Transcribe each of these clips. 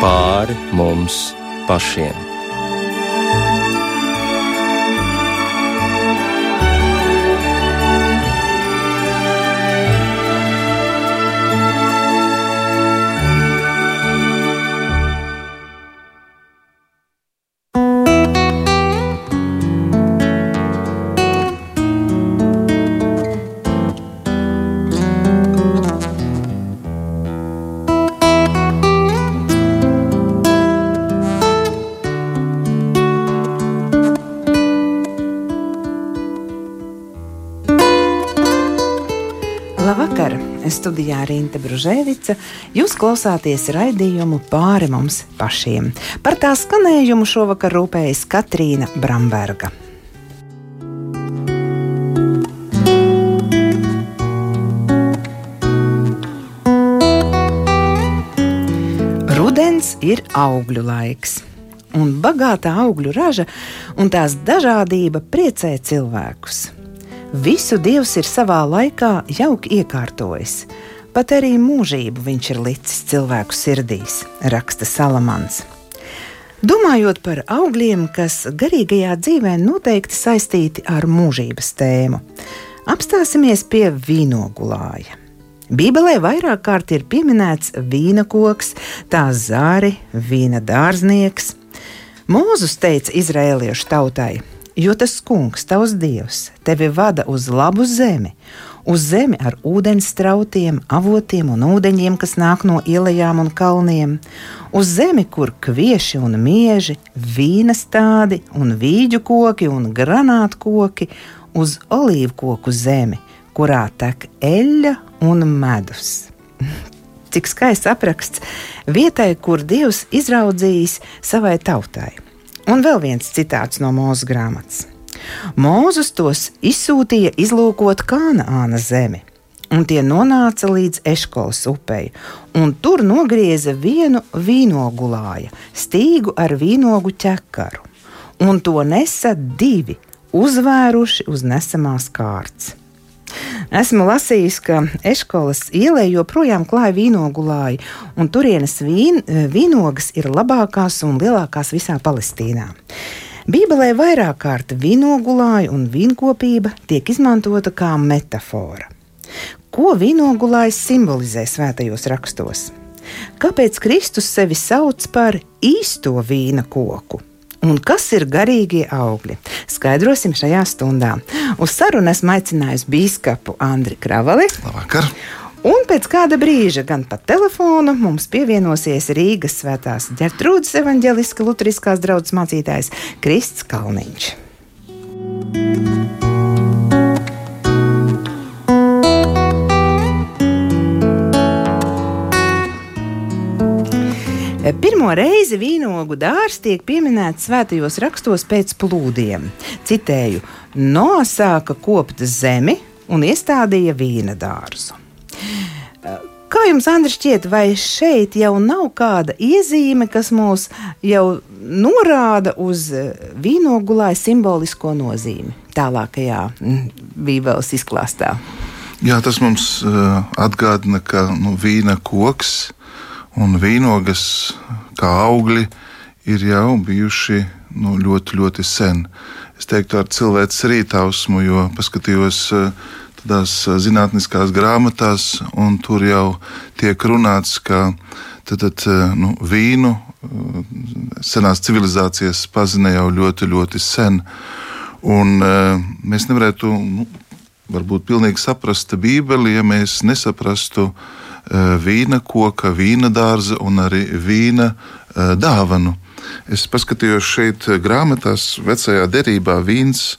pāri mums pašiem. Studijā Rīta Brunēvica. Jūs klausāties raidījumu pāri mums pašiem. Par tā skanējumu šovakar rūpējas Katrīna Bramberga. Rudens ir augļu laiks, un bagātā augļu raža un tās dažādība priecē cilvēkus. Visu Dievs ir savā laikā jauki iekārtojis. Pat arī mūžību viņš ir licis cilvēku sirdīs, raksta Salamans. Domājot par augļiem, kas garīgajā dzīvē noteikti saistīti ar mūžības tēmu, apstāsimies pie vīnogulāja. Bībelē vairāk kārt ir pieminēts vīna koks, tā zāri, vīna dārznieks. Mūzus teica izrēliešu tautai: Jo tas kungs, tavs dievs, tevi vada uz labu zemi, uz zemi ar ūdens strautiem, avotiem un ūdeņiem, kas nāk no ielām un kalniem, uz zemi, kur kvieši un mieži, vīna stādi un vīģu koki un granātu koki, uz olīvu koku zemi, kurā tek eļļa un medus. Cik skaists apraksts vietai, kur Dievs izraudzījis savai tautai. Un vēl viens citāts no mūsu grāmatas. Mūzus tos izsūtīja izlūkot Kānaāna zemi, un tie nonāca līdz Eškolas upei, un tur nogrieza vienu vīnogulāja, stīgu ar vīnogu ķekaru, un to nesa divi, uzvēruši uz nesamās kārtas. Esmu lasījis, ka Eškolas ielē joprojām klāja vīnogulāji, un turienes vīn, vīnogas ir labākās un lielākās visā Palestīnā. Bībelē vairāk kārt vīnogulāja un vīnkopība tiek izmantota kā metāfora. Ko vīnogulājs simbolizē svētajos rakstos? Kāpēc Kristus sevi sauc par īsto vīna koku? Un kas ir garīgie augļi? Skaidrosim šajā stundā. Uz sarunu esmu aicinājusi biskupu Andriu Kravali. Labvakar! Un pēc kāda brīža, gan pa telefonu, mums pievienosies Rīgas svētās ģertrūdas evaņģeliska luteriskās draudzes mācītājs Krists Kalniņš. Pirmo reizi vīnogu dārzs tiek pieminēts svētajos rakstos pēc plūdiem. Citēju: Nosāka kopt zemi un iestādīja vīna dārzu. Kā jums, Andri, šķiet, vai šeit jau nav kāda iezīme, kas mūs jau norāda uz vīnogulāja simbolisko nozīmi tālākajā Bībeles izklāstā? Jā, tas mums uh, atgādina, ka nu, vīna koks un vīnogas kā augļi ir jau bijuši nu, ļoti, ļoti sen. Es teiktu, ar cilvēks rītausmu, jo paskatījos tādās zinātniskās grāmatās, un tur jau tiek runāts, ka tad, tad, nu, vīnu senās civilizācijas pazina jau ļoti, ļoti sen. Un, mēs nevarētu nu, varbūt pilnīgi saprast Bībeli, ja mēs nesaprastu vīna koka, vīna dārza un arī vīna dāvanu. Es paskatījos šeit grāmatās, vecajā derībā vīns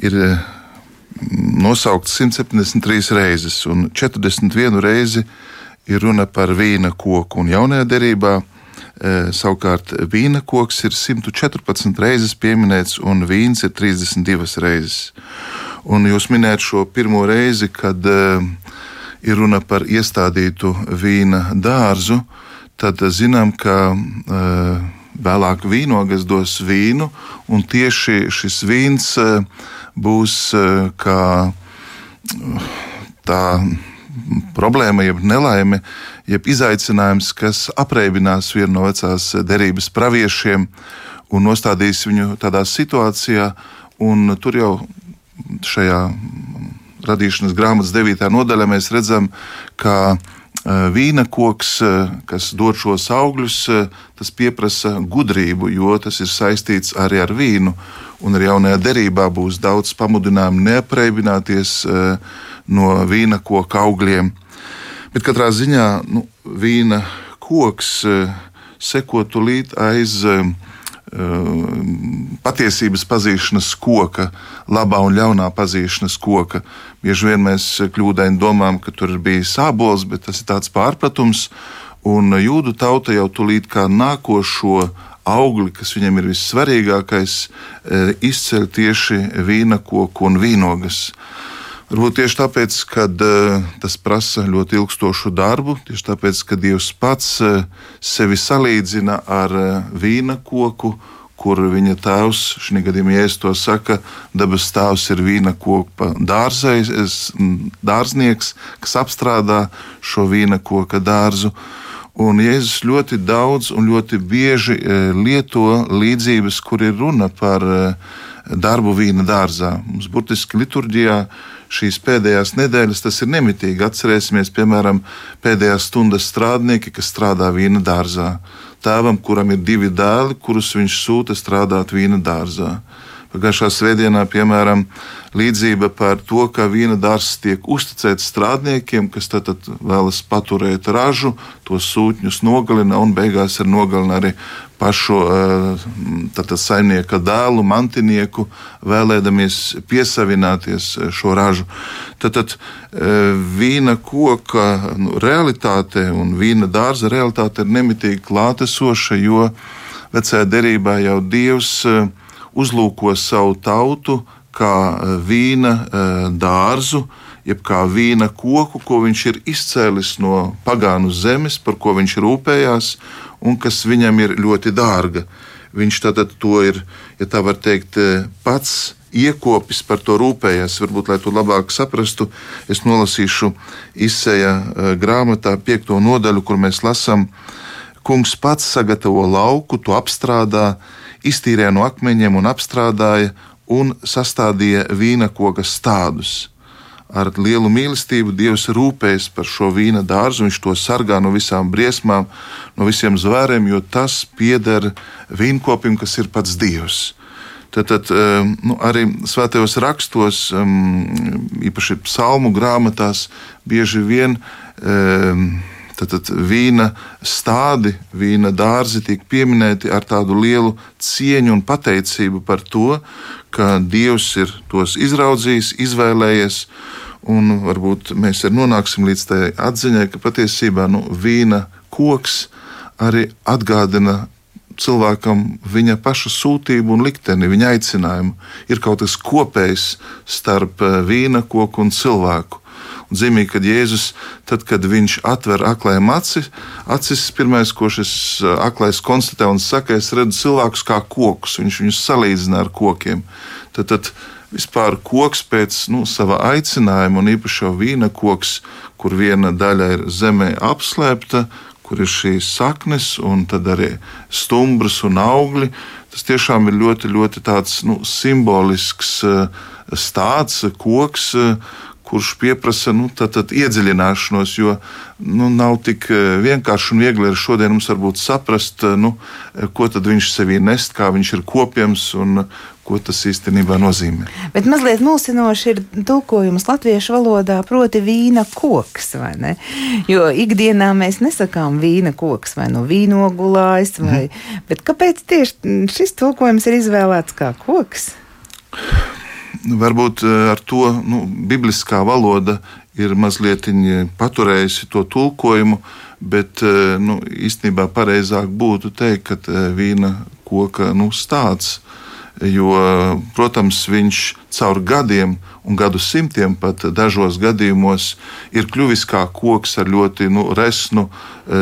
ir nosaukts 173 reizes, un 41 reizi ir runa par vīna koku. Un jaunajā derībā savukārt vīna koks ir 114 reizes pieminēts, un vīns ir 32 reizes. Un jūs minējat šo pirmo reizi, kad uh, ir runa par iestādītu vīna dārzu, tad zinām, ka uh, vēlāk vīnogas dos vīnu, un tieši šis vīns būs uh, kā tā problēma, jeb nelaime, jeb izaicinājums, kas apreibinās vienu no vecās derības praviešiem un nostādīs viņu tādā situācijā, un tur jau šajā radīšanas grāmatas 9. nodaļā mēs redzam, ka vīna koks, kas dod šos augļus, tas prasa gudrību, jo tas ir saistīts arī ar vīnu. Un arī jaunajā derībā būs daudz pamudinājumu neapreibināties no vīna koka augļiem. Bet katrā ziņā nu, vīna koks seko tulīt aiz patiesības pazīšanas koka, labā un ļaunā pazīšanas koka. Bieži vien mēs kļūdaini domājam, ka tur bija sābols, bet tas ir tāds pārpratums. Un jūdu tauta jau tulīt kā nākošo augli, kas viņam ir vissvarīgākais, izceļ tieši vīna koku un vīnogas. Varbūt tieši tāpēc, ka uh, tas prasa ļoti ilgstošu darbu, tieši tāpēc, ka Dievs pats uh, sevi salīdzina ar uh, vīna koku, kur viņa tēvs, šī gadījumā, ja es to saku, dabas tēvs ir vīna koka dārzais, dārznieks, kas apstrādā šo vīna koka dārzu. Un Jēzus ļoti daudz un ļoti bieži lieto līdzības, kur ir runa par darbu vīna dārzā. Mums burtiski liturģijā šīs pēdējās nedēļas tas ir nemitīgi. Atcerēsimies, piemēram, pēdējās stundas strādnieki, kas strādā vīna dārzā. Tēvam, kuram ir divi dēli, kurus viņš sūta strādāt vīna dārzā. Pagājušā svētdienā, piemēram, līdzība par to, ka vīna dārzs tiek uzticēts strādniekiem, kas tad, vēlas paturēt ražu, tos sūtņus nogalina un beigās ir nogalina arī pašu tātad, eh, saimnieka dēlu, mantinieku, vēlēdamies piesavināties eh, šo ražu. Tad, tad eh, vīna koka nu, realitāte un vīna dārza realitāte ir nemitīgi klātesoša, jo vecajā derībā jau Dievs uzlūko savu tautu kā e, vīna e, dārzu, jeb kā vīna koku, ko viņš ir izcēlis no pagānu zemes, par ko viņš rūpējās un kas viņam ir ļoti dārga. Viņš tātad to ir, ja tā var teikt, e, pats iekopis par to rūpējies. Varbūt, lai to labāk saprastu, es nolasīšu izsēja grāmatā piekto nodaļu, kur mēs lasām, kungs pats sagatavo lauku, to apstrādā, iztīrīja no akmeņiem un apstrādāja un sastādīja vīna koka stādus. Ar lielu mīlestību Dievs rūpējas par šo vīna dārzu, viņš to sargā no visām briesmām, no visiem zvēriem, jo tas pieder vīnkopim, kas ir pats Dievs. Tad, tad um, nu, arī svētajos rakstos, um, īpaši psalmu grāmatās, bieži vien um, Tad vīna stādi, vīna dārzi tiek pieminēti ar tādu lielu cieņu un pateicību par to, ka Dievs ir tos izraudzījis, izvēlējies. Un varbūt mēs arī nonāksim līdz tai atziņai, ka patiesībā nu, vīna koks arī atgādina cilvēkam viņa paša sūtību un likteni, viņa aicinājumu. Ir kaut kas kopējs starp eh, vīna koku un cilvēku. Zīmīgi, kad Jēzus, tad, kad viņš atver aklajam acis, acis pirmais, ko šis aklais konstatē un saka, es redzu cilvēkus kā kokus, viņš viņus salīdzina ar kokiem. Tad, tad vispār koks pēc nu, sava aicinājuma, un īpaši jau vīna koks, kur viena daļa ir zemē apslēpta, kur ir šīs saknes, un tad arī stumbras un augļi. Tas tiešām ir ļoti, ļoti tāds, nu, simbolisks stāsts, koks, kurš prasa nu, iedziļināšanos, jo nu, nav tik eh, vienkārši un viegli šodien mums varbūt saprast, eh, nu, eh, ko viņš sevī nest, kā viņš ir kopjams un ko tas īstenībā nozīmē. Bet mazliet mulsinoši ir tulkojums latviešu valodā, proti vīna koks? Jo ikdienā mēs nesakām vīna koks vai no vīnogulājs, vai, mm. bet kāpēc tieši šis tulkojums ir izvēlēts kā koks? Varbūt eh, ar to nu, bibliskā valoda ir mazliet paturējusi to tulkojumu, bet eh, nu, īstenībā pareizāk būtu teikt, ka eh, vīna koka nu, stāsts. Jo, protams, viņš caur gadiem un gadu simtiem pat dažos gadījumos ir kļuvis kā koks ar ļoti nu, resnu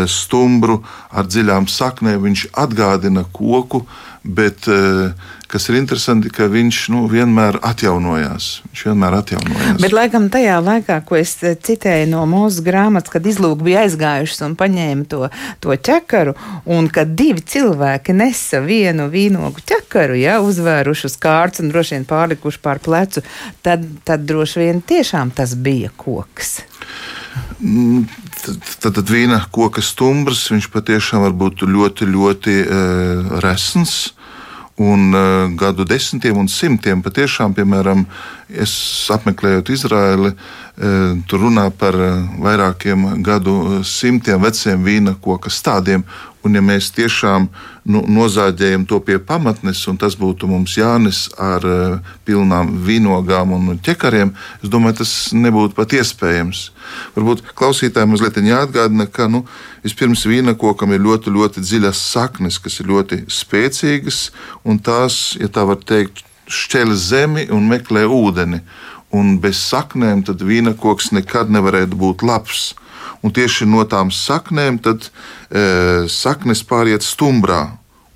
stumbru, ar dziļām saknēm. Viņš atgādina koku, bet kas ir interesanti, ka viņš nu, vienmēr atjaunojās. Viņš vienmēr atjaunojās. Bet, laikam, tajā laikā, ko es eh, citēju no mūsu grāmatas, kad izlūk bija aizgājušas un paņēma to, to ķekaru, un kad divi cilvēki nesa vienu vīnogu ķekaru, ja, uzvēruši uz kārtas un droši vien pārlikuši pār plecu, tad, tad droši vien tiešām tas bija koks. Mm, tad, tad vīna koka stumbrs, viņš patiešām var būt ļoti, ļoti uh, resns. Un uh, gadu desmitiem un simtiem patiešām, piemēram, es apmeklējot Izraeli, uh, tur runā par uh, vairākiem gadu simtiem veciem vīna koka stādiem. Un, ja mēs tiešām nu, nozāģējam to pie pamatnes, un tas būtu mums Jānis ar pilnām vīnogām un ķekariem, es domāju, tas nebūtu pat iespējams. Varbūt klausītājiem mazliet jāatgādina, ka nu, vispirms vīnakokam ir ļoti, ļoti dziļas saknes, kas ir ļoti spēcīgas, un tās, ja tā var teikt, šķēl zemi un meklē ūdeni. Un bez saknēm tad vīnakoks nekad nevarētu būt labs un tieši no tām saknēm tad, e, saknes pāriet stumbrā.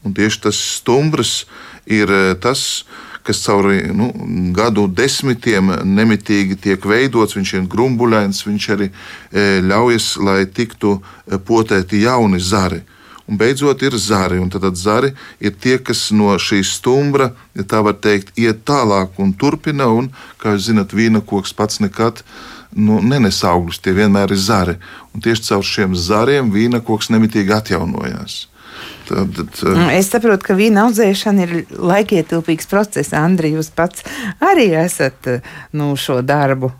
Un tieši tas stumbrs ir e, tas, kas cauri nu, gadu desmitiem nemitīgi tiek veidots. Viņš ir grumbuļains, viņš arī e, ļaujas, lai tiktu e, potēti jauni zari. Un beidzot ir zari, un tad zari ir tie, kas no šīs stumbra, ja tā var teikt, iet tālāk un turpina. Un, kā jūs zinat, vīna koks pats nekad nu, nenes augļus, tie vienmēr ir zari. Un tieši caur šiem zariem vīna koks nemitīgi atjaunojās. Tad, tad, mm, es saprotu, ka vīna audzēšana ir laikietilpīgs process. Andri, jūs pats arī esat nu, šo darbu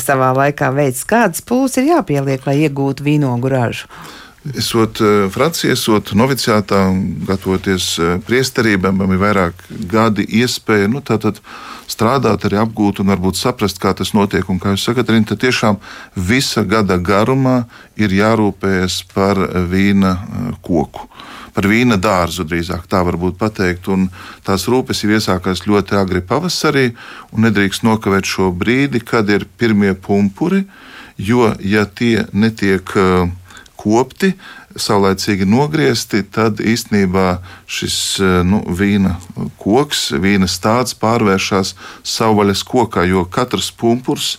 savā laikā veids. Kādas pūles ir jāpieliek, lai iegūtu vīnogu ražu? Esot eh, Francijā, esot noviciātā, gatavoties eh, priesterībām, man ir vairāk gadi iespēja nu, strādāt, arī apgūt un varbūt saprast, kā tas notiek. Un, kā jūs sakat, arī tiešām visa gada garumā ir jārūpējas par vīna eh, koku. Par vīna dārzu drīzāk tā varbūt pateikt. Un tās rūpes ir iesākās ļoti agri pavasarī, un nedrīkst nokavēt šo brīdi, kad ir pirmie pumpuri. Jo, ja tie netiek uh, kopti, saulēcīgi nogriezti, tad īstenībā šis eh, nu, vīna koks, vīna stāsts pārvēršas savvaļas kokā, jo katrs pumpurs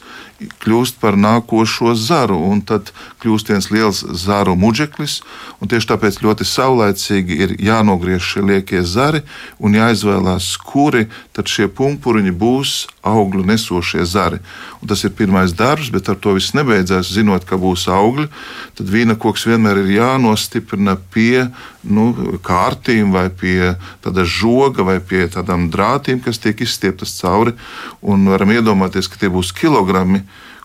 kļūst par nākošo zaru, un tad kļūst viens liels zaru muģeklis. Tieši tāpēc ļoti saulēcīgi ir jānogriež šie liekie zari un jāizvēlās, kuri tad šie pumpuriņi būs augļu nesošie zari. Un tas ir pirmais darbs, bet ar to viss nebeidzās. Zinot, ka būs augļi, tad vīna koks vienmēr ir jānostiprina pie nu, kārtīm vai pie tāda žoga vai pie tādām drātīm, kas tiek izstieptas cauri. Un varam iedomāties, ka tie būs kilogrami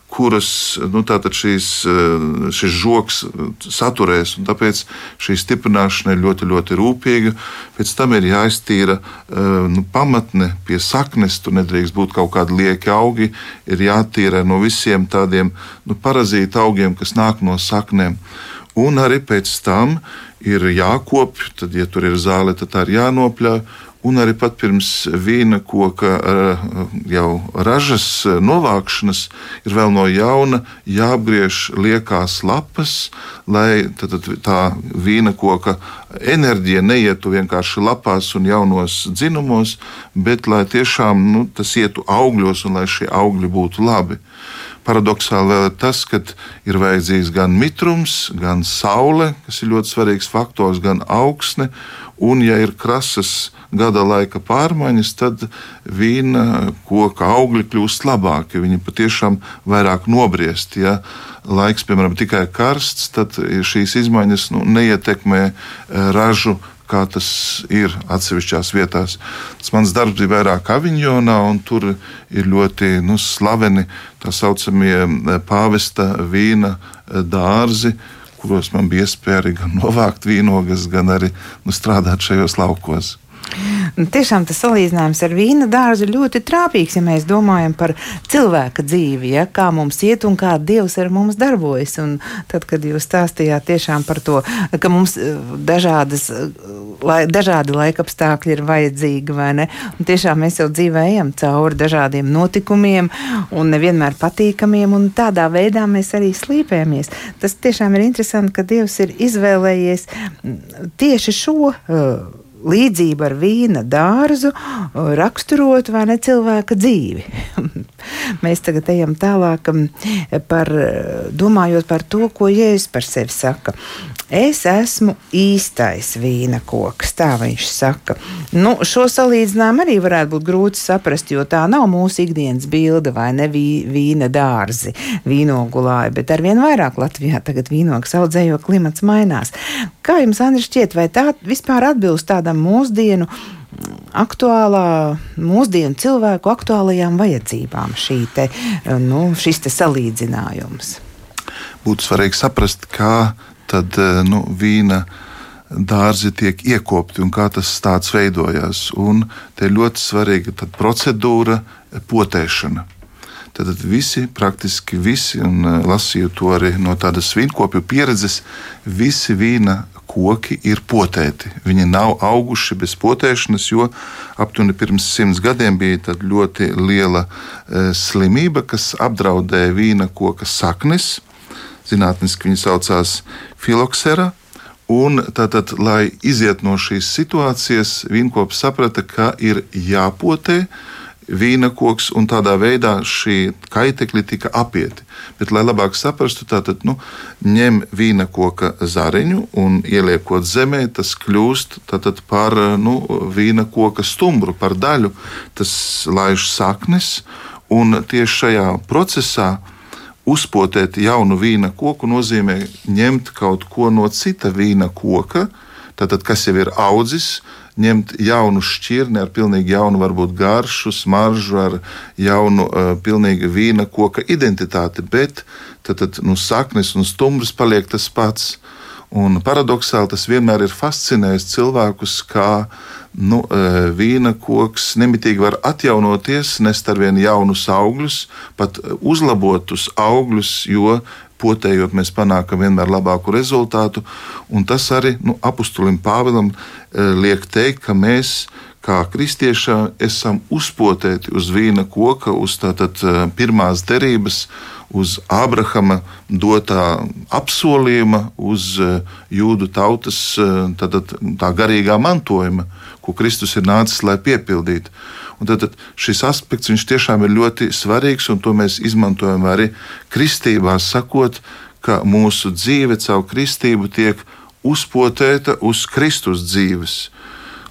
kuras nu, šīs, eh, šis žoks saturēs. Tāpēc šī stiprināšana ir ļoti, ļoti rūpīga. Pēc tam ir jāiztīra eh, nu, pamatne pie saknes. Tur nedrīkst būt kaut kādi lieki augi. Ir jātīra no visiem tādiem nu, parazītu augiem, kas nāk no saknēm. Un arī pēc tam ir jākopja, tad, ja tur ir zāle, tad tā ir jānopļauj un arī pat pirms vīna koka eh, jau ražas novākšanas ir vēl no jauna jāapgriež liekās lapas, lai tad, tad tā vīna koka enerģija neietu vienkārši lapās un jaunos dzinumos, bet lai tiešām nu, tas ietu augļos un lai šie augļi būtu labi. Paradoxāli vēl ir tas, ka ir vajadzīgs gan mitrums, gan saule, kas ir ļoti svarīgs faktors, gan augsne. Un, ja ir krasas gada laika pārmaiņas, tad vīna koka augļi kļūst labāki. Viņi patiešām vairāk nobriest. Ja laiks, piemēram, tikai karsts, tad šīs izmaiņas nu, neietekmē eh, ražu kā tas ir atsevišķās vietās. Tas mans darbs bija vairāk Aviņonā, un tur ir ļoti nu, slaveni tā saucamie pāvesta vīna eh, dārzi, kuros man bija iespēja arī novākt vīnogas, gan arī nu, strādāt šajos laukos. Tiešām tas salīdzinājums ar vīna dārzu ļoti trāpīgs, ja mēs domājam par cilvēka dzīvi, ja, kā mums iet un kā Dievs ar mums darbojas. Un tad, kad jūs stāstījāt tiešām par to, ka mums eh, dažādas, eh, lai, dažādi laikapstākļi ir vajadzīgi, vai ne? Un tiešām mēs jau dzīvējam cauri dažādiem notikumiem un nevienmēr patīkamiem, un tādā veidā mēs arī slīpējamies. Tas tiešām ir interesanti, ka Dievs ir izvēlējies tieši šo. Uh, līdzību ar vīna dārzu raksturot vai ne cilvēka dzīvi. Mēs tagad ejam tālāk par domājot par to, ko Jēzus par sevi saka. Es esmu īstais vīna koks, tā viņš saka. Nu, šo salīdzinājumu arī varētu būt grūti saprast, jo tā nav mūsu ikdienas bilde vai ne vī, vīna dārzi, vīnogulāji, bet arvien vairāk Latvijā tagad vīnogas audzē, jo klimats mainās. Kā jums, Andri, šķiet, vai tā vispār atbilst tādam mūsdienu? aktuālā, mūsdienu cilvēku aktuālajām vajadzībām šī te, nu, šis te salīdzinājums. Būtu svarīgi saprast, kā tad eh, nu, vīna dārzi tiek iekopti un kā tas tāds veidojās. Un te ļoti svarīga procedūra, potēšana. Tad visi, praktiski visi, un eh, lasīju to arī no tādas vīnkopju pieredzes, visi vīna koki ir potēti. Viņi nav auguši bez potēšanas, jo aptuveni pirms simts gadiem bija ļoti liela e, slimība, kas apdraudēja vīna koka saknes zinātniski viņi saucās filoksera. Un tātad, lai iziet no šīs situācijas, vīnkops saprata, ka ir jāpotē vīna koks, un tādā veidā šī kaitekļi tika apieti. Bet, lai labāk saprastu, tātad nu, ņem vīna koka zariņu un ieliekot zemē, tas kļūst tātad, par nu, vīna koka stumbru, par daļu. Tas laiž saknes, un tieši šajā procesā uzpotēt jaunu vīna koku nozīmē ņemt kaut ko no cita vīna koka, tātad, kas jau ir audzis, ņemt jaunu šķirni ar pilnīgi jaunu, varbūt garšu, smaržu, ar jaunu, pilnīgi vīna koka identitāti, bet tad, tad nu, saknes un stumbrs paliek tas pats. Un paradoxāli tas vienmēr ir fascinējis cilvēkus, kā nu, vīna koks nemitīgi var atjaunoties, nest ar vien jaunus augļus, pat uzlabotus augļus, jo potējot, mēs panākam vienmēr labāku rezultātu. Tas arī nu, apustulim Pāvilam e, liek teikt, ka mēs kā kristiešā esam uzpotēti uz vīna koka, uz tātad e, pirmās derības uz Ābrahama dotā apsolījuma, uz eh, jūdu tautas tātad, tā garīgā mantojuma, ko Kristus ir nācis, lai piepildītu. Tad, tad šis aspekts tiešām ir ļoti svarīgs, un to mēs izmantojam arī kristībā, sakot, ka mūsu dzīve caur kristību tiek uzpotēta uz Kristus dzīves.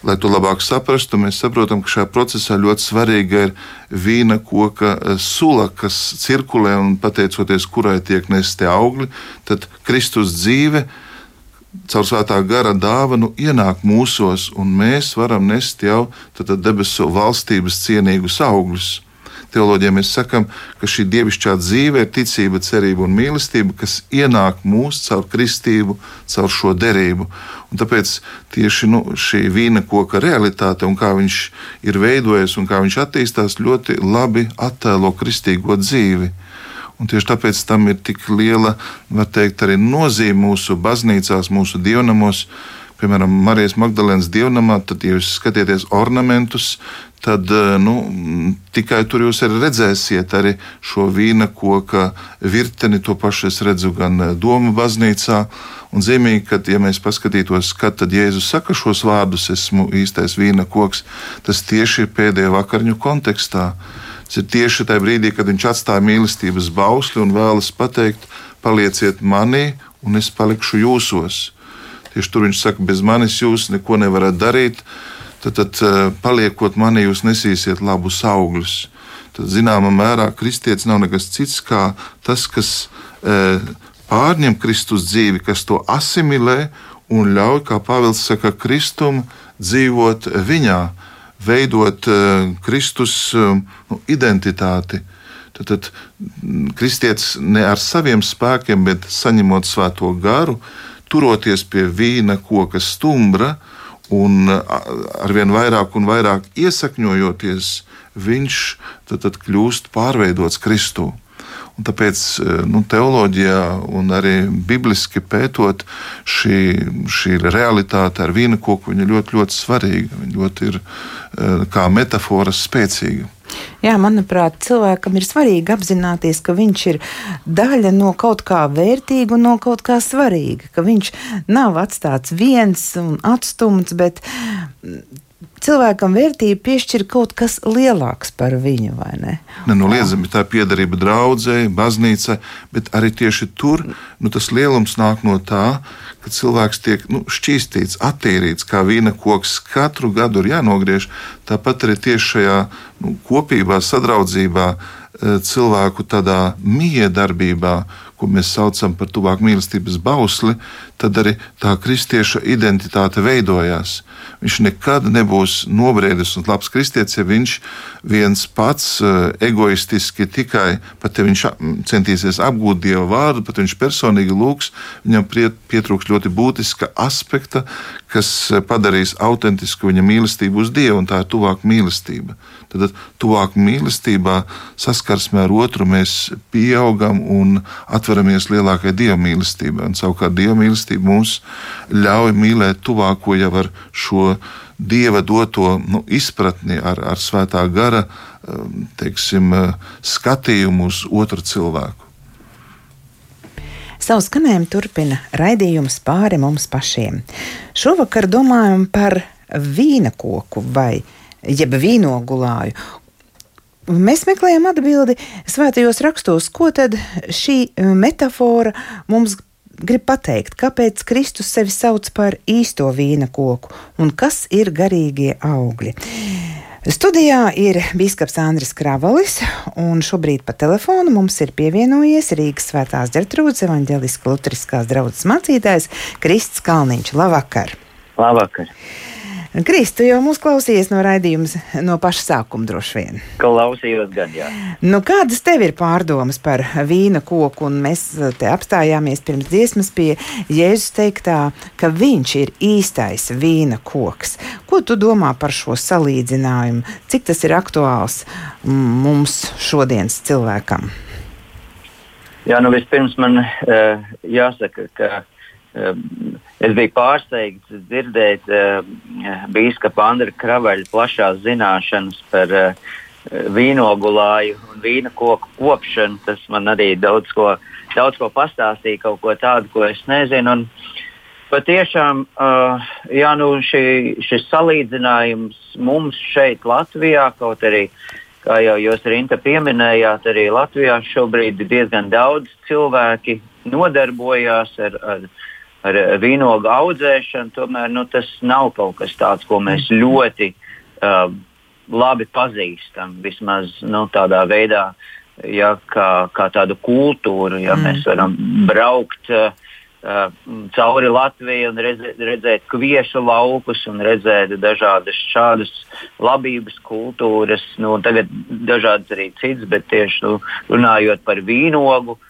Lai to labāk saprastu, mēs saprotam, ka šajā procesā ļoti svarīga ir vīna koka eh, sula, kas cirkulē un pateicoties kurai tiek nesti augļi, tad Kristus dzīve caur svētā gara dāvanu ienāk mūsos, un mēs varam nest jau debesu valstības cienīgus augļus teoloģijā mēs sakām, ka šī dievišķā dzīve ir ticība, cerība un mīlestība, kas ienāk mūsu caur kristību, caur šo derību. Un tāpēc tieši nu, šī vīna koka realitāte un kā viņš ir veidojies un kā viņš attīstās, ļoti labi attēlo kristīgo dzīvi. Un tieši tāpēc tam ir tik liela, var teikt, arī nozīme mūsu baznīcās, mūsu dievnamos piemēram, Marijas Magdalēnas dievnamā, tad, ja jūs skatieties ornamentus, tad eh, nu, tikai tur jūs arī redzēsiet arī šo vīna koka virteni. To pašu es redzu gan eh, Doma baznīcā. Un zīmīgi, ka, ja mēs paskatītos, kad tad Jēzus saka šos vārdus, esmu īstais vīna koks, tas tieši ir pēdējā vakarņu kontekstā. Tas ir tieši tajā brīdī, kad viņš atstāja mīlestības bausli un vēlas pateikt, palieciet manī, un es palikšu jūsos. Tieši tur viņš saka, bez manis jūs neko nevarat darīt tad, tad eh, paliekot manī, jūs nesīsiet labus augļus. Tad, zināmā mērā, kristietis nav nekas cits kā tas, kas e, pārņem Kristus dzīvi, kas to asimilē un ļauj, kā Pāvils saka, Kristum dzīvot viņā, veidot e, Kristus e, nu, identitāti. Tad, tad kristietis ne ar saviem spēkiem, bet saņemot svēto garu, turoties pie vīna koka stumbra, Un arvien vairāk un vairāk iesakņojoties, viņš tad, tad kļūst pārveidots Kristū. Un tāpēc nu, teoloģijā un arī bibliski pētot šī, šī realitāte ar vīna koku, viņa ļoti, ļoti svarīga. Viņa ļoti ir kā metāfora spēcīga. Jā, manuprāt, cilvēkam ir svarīgi apzināties, ka viņš ir daļa no kaut kā vērtīga un no kaut kā svarīga, ka viņš nav atstāts viens un atstumts, bet cilvēkam vērtību piešķir kaut kas lielāks par viņu, vai ne? Nenoliedzami tā ir piedarība draudzēji, baznīcai, bet arī tieši tur nu, tas lielums nāk no tā, ka cilvēks tiek nu, šķīstīts, attīrīts, kā vīna koks. Katru gadu ir jānogriež. Tāpat arī tieši šajā nu, kopībā, sadraudzībā, eh, cilvēku tādā miedarbībā, ko mēs saucam par tuvāk mīlestības bausli, tad arī tā kristieša identitāte veidojās. Viņš nekad nebūs nobriedis un labs kristietis, ja viņš viens pats eh, egoistiski tikai pat ja viņš centīsies apgūt Dieva vārdu, pat viņš personīgi lūgs, viņam pietrūks ļoti būtiska aspekta, kas eh, padarīs autentisku viņa mīlestību uz Dievu, un tā ir tuvāk mīlestība. Tad tuvāk mīlestībā, saskarsmē ar otru, mēs pieaugam un atveramies lielākai dieva mīlestībai. Un, savukārt, dieva mīlestība mums ļauj mīlēt tuvāko jau ar šo dieva doto nu, izpratni, ar, ar svētā gara um, teiksim, skatījumu uz otru cilvēku. Savu skanējumu turpina raidījums pāri mums pašiem. Šovakar domājam par vīna koku vai jeb vīnogulāju. Mēs meklējam atbildi svētajos rakstos, ko tad šī metāfora mums grib pateikt, kāpēc Kristus sevi sauc par īsto vīna koku un kas ir garīgie augļi. Studijā ir biskups Andris Kravalis, un šobrīd pa telefonu mums ir pievienojies Rīgas svētās ģertrūdas evaņģeliskās luteriskās draudzes mācītājs Krists Kalniņš. Labvakar! Labvakar! Kristu jau mūs klausījies no raidījuma no paša sākuma droši vien. Klausījos gan, jā. Nu, kādas tev ir pārdomas par vīna koku? Un mēs te apstājāmies pirms dziesmas pie Jēzus teiktā, ka viņš ir īstais vīna koks. Ko tu domā par šo salīdzinājumu? Cik tas ir aktuāls mums šodienas cilvēkam? Jā, nu vispirms man uh, jāsaka, ka Es biju pārsteigts dzirdēt uh, biskupa Andra Kravaļa plašās zināšanas par uh, vīnogulāju un vīna koku kopšanu. Tas man arī daudz ko, daudz ko pastāstīja, kaut ko tādu, ko es nezinu. Un patiešām jā, nu, šī, šis salīdzinājums mums šeit, Latvijā, kaut arī, kā jau jūs Rinta pieminējāt, arī Latvijā šobrīd diezgan daudz cilvēki nodarbojās ar. ar ar vīnogu audzēšanu, tomēr nu, tas nav kaut kas tāds, ko mēs mm. ļoti uh, labi pazīstam. Vismaz nu, tādā veidā, ja, kā, kā tādu kultūru, ja mm. mēs varam braukt. Uh, Uh, cauri Latvijai un redzēt, redzēt kviešu laukus un redzēt dažādas šādas labības kultūras, nu, tagad dažādas arī citas, bet tieši nu, runājot par vīnogu, Eh,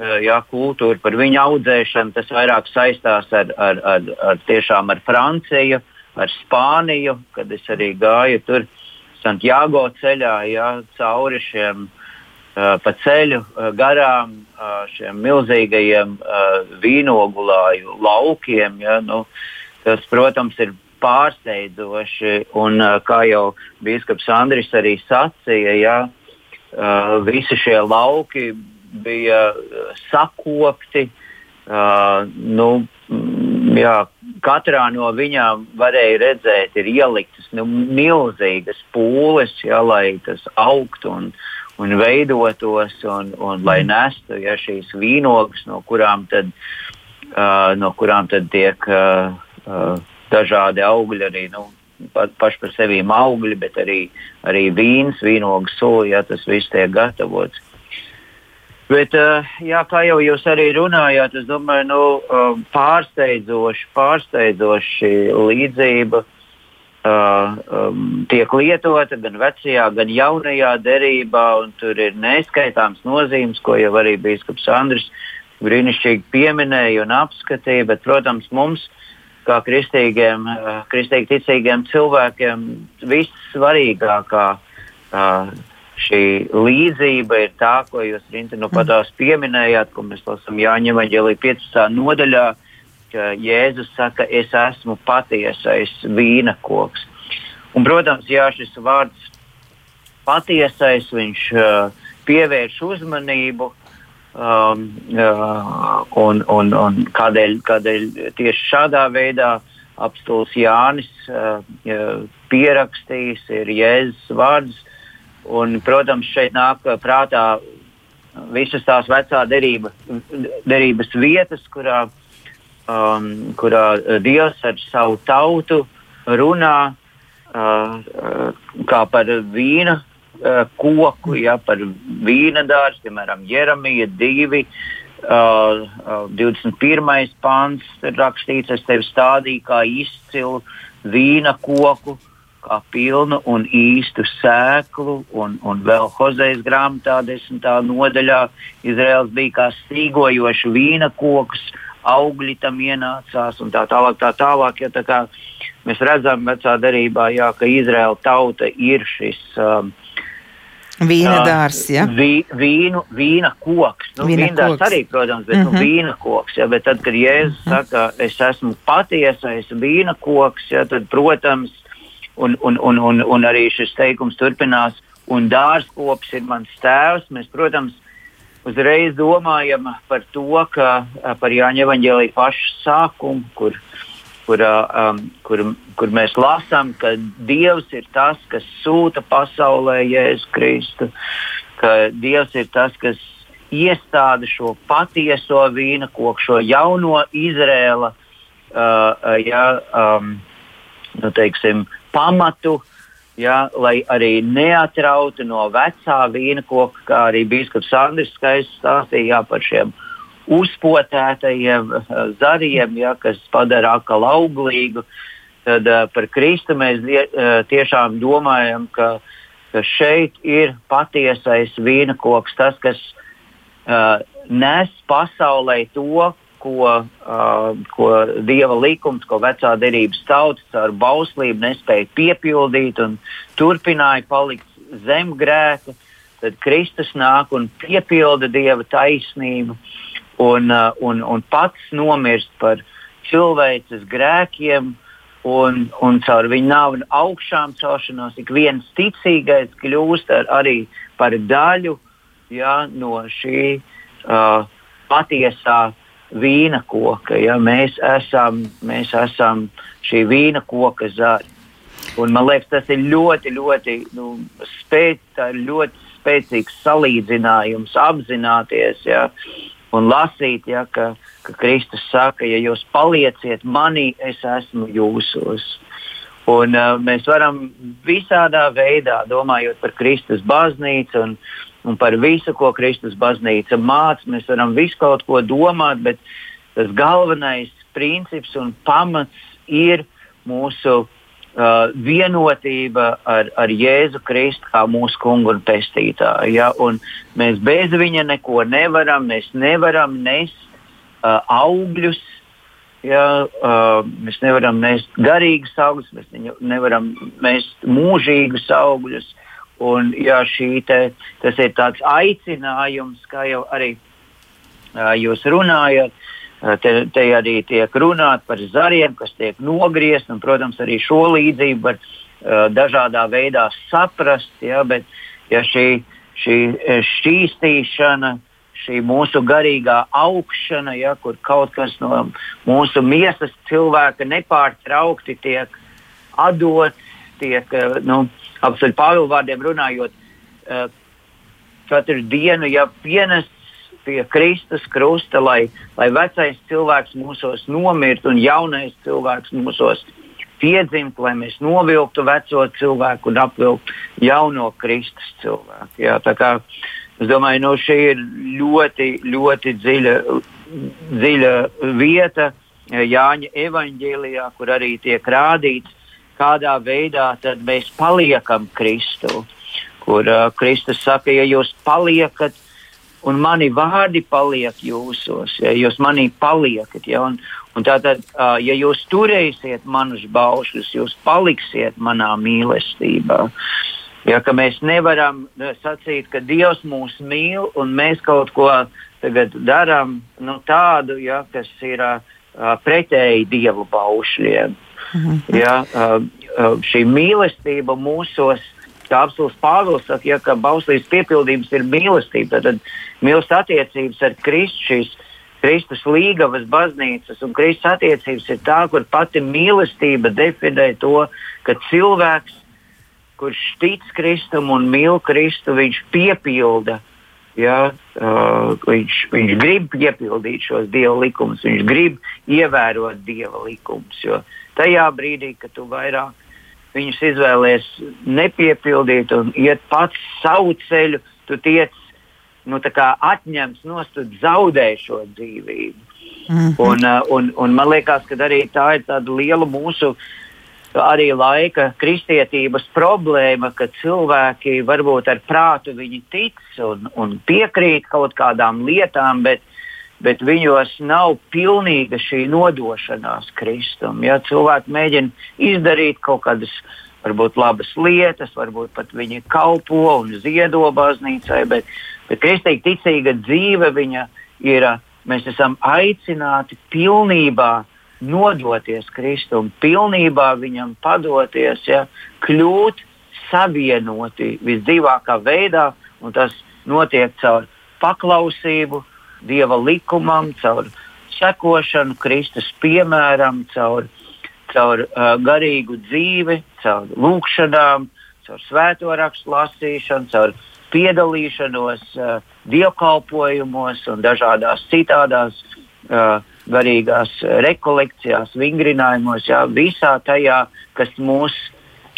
jā, kultūru, par viņu audzēšanu. Tas vairāk saistās ar, ar, ar, ar, tiešām ar Franciju, ar Spāniju, kad es arī gāju tur Santiago ceļā, jā, cauri šiem uh, pa ceļu uh, garām šiem milzīgajiem vīnogulāju laukiem. Jā, nu, tas, protams, ir pārsteidzoši, un kā jau Bīskaps Andris arī sacīja, jā, visi šie lauki bija uh, sakopti. Uh, nu, mm, jā, katrā no viņām varēja redzēt, ir ieliktas nu, milzīgas pūles, jā, lai tas augtu un, un veidotos, un, un lai mm. nestu ja, šīs vīnogas, no kurām tad, uh, no kurām tad tiek uh, uh, dažādi augļi arī. Nu, paši par sevi augļi, bet arī, arī vīns, vīnogas sula, ja tas viss tiek gatavots. Bet, eh, jā, kā jau jūs arī runājāt, es domāju, nu, eh, pārsteidzoši, pārsteidzoši līdzība um, tiek lietota gan vecajā, gan jaunajā derībā, tur ir neskaitāms nozīmes, ko jau arī Bīskaps Andris brīnišķīgi pieminēja un apskatīja. Bet, protams, mums, kā kristīgiem, kristīgi ticīgiem cilvēkiem, vissvarīgākā uh, šī līdzība ir tā, ko jūs Rinta, nu, patās pieminējāt, ko mēs lasām Jāņa Vaņģelī 15. nodaļā, ka Jēzus saka, es esmu patiesais vīna koks. Un, protams, jā, šis vārds patiesais, viņš uh, pievērš uzmanību. Um, uh, un, un, un kādēļ, kādēļ tieši šādā veidā apstults Jānis uh, pierakstījis ir Jēzus vārds. Un, protams, šeit nāk prātā visas tās vecā derība, derības vietas, kurā, um, kurā Dievs ar savu tautu runā uh, kā par vīna uh, koku, ja, par vīna dārstu, piemēram, Jeremija 2. Uh, uh, 21. pāns ir rakstīts, es tevi stādīju kā izcilu vīna koku, kā pilnu un īstu sēklu, un, un vēl Hozejas grāmatā, desmitā nodaļā, Izraels bija kā stīgojošs vīna koks, augļi tam ienācās un tā tālāk. Tā tālāk ja, tā kā mēs redzam, vecā derībā, jā, ka Izraela tauta ir šis. Um, Vīna dārzs, ja? Vī, vīnu, vīna koks. Nu, vīna vīna koks. arī, protams, bet uh -huh. nu, mhm. vīna koks. Ja, bet tad, kad Jēzus uh -huh. saka, es esmu patiesais vīna koks, ja, tad, protams, un, un, un, un, un arī šis teikums turpinās, un dārzkops ir mans tēvs. Mēs, protams, uzreiz domājam par to, ka par Jāņa evaņģēlīja pašu sākumu, kur, kur, um, kur, kur mēs lasām, ka Dievs ir tas, kas sūta pasaulē Jēzu Kristu, ka Dievs ir tas, kas iestāda šo patieso vīna koku, šo jauno Izrēla. Uh, ja, um, nu, teiksim, pamatu, ja, lai arī neatrautu no vecā vīna koka, kā arī Bīskaps Andris skaisti stāstīja par šiem uzpotētajiem eh, zariem, ja, kas padara akalu auglīgu. Tad uh, par Kristu mēs die, uh, tiešām domājam, ka, ka šeit ir patiesais vīna koks, tas, kas uh, nes pasaulē to, ko, uh, ko dieva likums, ko vecā derības tautas ar bauslību nespēja piepildīt un turpināja palikt zem grēka, tad Kristus nāk un piepilda dieva taisnību un, uh, un, un pats nomirst par cilvēces grēkiem. Un, un caur viņu nāvi un augšām celšanos ik viens ticīgais kļūst ar, arī par daļu ja, no šī uh, patiesā vīna koka. Ja? Mēs, esam, mēs esam šī vīna koka zari. Un, man liekas, tas ir ļoti, ļoti, nu, spēc, ļoti spēcīgs salīdzinājums, apzināties ja? un lasīt, ja? ka, ka Kristus saka, ja jūs palieciet manī, es esmu jūsos. Un, uh, mēs varam visādā veidā, domājot par Kristus baznīcu un, un par visu, ko Kristus baznīca māca. Mēs varam visu kaut ko domāt, bet tas galvenais princips un pamats ir mūsu uh, vienotība ar, ar Jēzu Kristu kā mūsu kungu un pestītāju. Ja? Un mēs bez viņa neko nevaram, mēs nevaram nest uh, augļus. Ja, uh, mēs nevaram nest garīgus augļus, mēs nevaram nest mūžīgus augļus. Uh, Un, jā, te, tas ir tāds aicinājums, kā jau arī uh, jūs runājat. Uh, te, te arī tiek runāts par zariem, kas tiek nogriezti, un, protams, arī šo līdzību var uh, dažādā veidā saprast. Ja, bet, ja šī, šī šķīstīšana, šī mūsu garīgā augšana, ja, kur kaut kas no mūsu miesas cilvēka nepārtraukti tiek atdots, tiek nu, apziņā Pāvila vārdiem runājot, katru dienu ja pienests pie Kristus krusta, lai, lai vecais cilvēks mūsos nomirt un jaunais cilvēks mūsos piedzimt, lai mēs novilktu veco cilvēku un apvilktu jauno Kristus cilvēku. Jā, kā, es domāju, nu, šī ir ļoti, ļoti dziļa, dziļa vieta Jāņa evaņģēlijā, kur arī tiek rādīts, kādā veidā mēs paliekam Kristu. Kur uh, Kristus saka, ja jūs paliekat, un mani vārdi paliek jūsos, ja jūs manī paliekat, ja, un, un tātad, uh, ja jūs turēsiet manus baušļus, jūs paliksiet manā mīlestībā. Ja, mēs nevaram sacīt, ka Dievs mūs mīl un mēs kaut ko darām nu, tādu, ja, kas ir uh, pretēji Dieva baušļiem. Mhm. Ja, šī mīlestība mūsos kā apelsīns Pāvils saka, ja, ka bauslības piepildījums ir mīlestība, tad, mīlestības attiecības ar Kristu šīs. Kristus līgavas baznīcas un Kristus attiecības ir tā, kur pati mīlestība definē to, ka cilvēks, kurš tic Kristum un mīl Kristu, viņš piepilda Ja, uh, viņš, viņš grib piepildīt šos dieva likumus, viņš grib ievērot dieva likumus. Jo tajā brīdī, kad tu vairāk viņus izvēlējies nepiepildīt un iet pats savu ceļu, tu tiec nu, atņemts no stūra, zaudē šo dzīvību. Mm -hmm. un, uh, un, un man liekas, ka arī tā ir tāda liela mūsu arī laika kristietības problēma, ka cilvēki varbūt ar prātu viņi tic un, un piekrīt kaut kādām lietām, bet, bet viņos nav pilnīga šī nodošanās Kristum. Ja cilvēki mēģina izdarīt kaut kādas varbūt labas lietas, varbūt pat viņi kalpo un ziedo baznīcai, bet, bet kristīgi ticīga dzīve viņa ir, mēs esam aicināti pilnībā nodoties Kristum, pilnībā viņam padoties, ja, kļūt savienoti visdzīvākā veidā, un tas notiek caur paklausību Dieva likumam, caur sekošanu Kristus piemēram, caur, caur uh, garīgu dzīvi, caur lūgšanām, caur svēto rakstu lasīšanu, caur piedalīšanos uh, dievkalpojumos un dažādās citādās uh, garīgās rekolekcijās, vingrinājumos, jā, visā tajā, kas mūs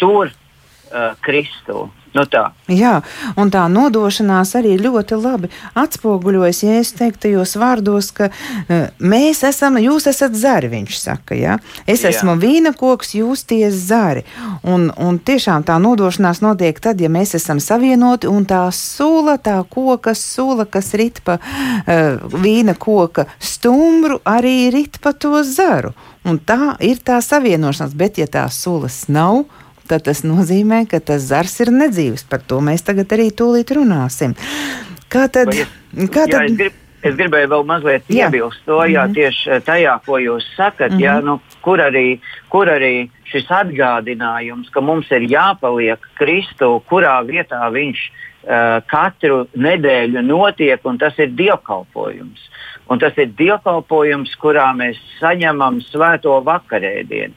tur uh, Kristu. Nu tā. Jā, un tā nodošanās arī ļoti labi atspoguļojas, ja es teiktu tajos vārdos, ka uh, mēs esam, jūs esat zari, viņš saka, jā. Es jā. esmu vīna koks, jūs tie zari. Un, un tiešām tā nodošanās notiek tad, ja mēs esam savienoti un tā sula, tā koka sula, kas rit pa uh, vīna koka stumbru, arī rit pa to zaru. Un tā ir tā savienošanās, bet ja tā sulas nav, tad tas nozīmē, ka tas zars ir nedzīvs. Par to mēs tagad arī tūlīt runāsim. Kā tad? Es, kā tad? Jā, es, grib, es gribēju vēl mazliet jā. iebilst to, jā, mm -hmm. tieši tajā, ko jūs sakat, mm -hmm. jā, nu, kur, arī, kur arī šis atgādinājums, ka mums ir jāpaliek Kristu, kurā vietā viņš uh, katru nedēļu notiek, un tas ir dievkalpojums. Un tas ir dievkalpojums, kurā mēs saņemam svēto vakarēdienu.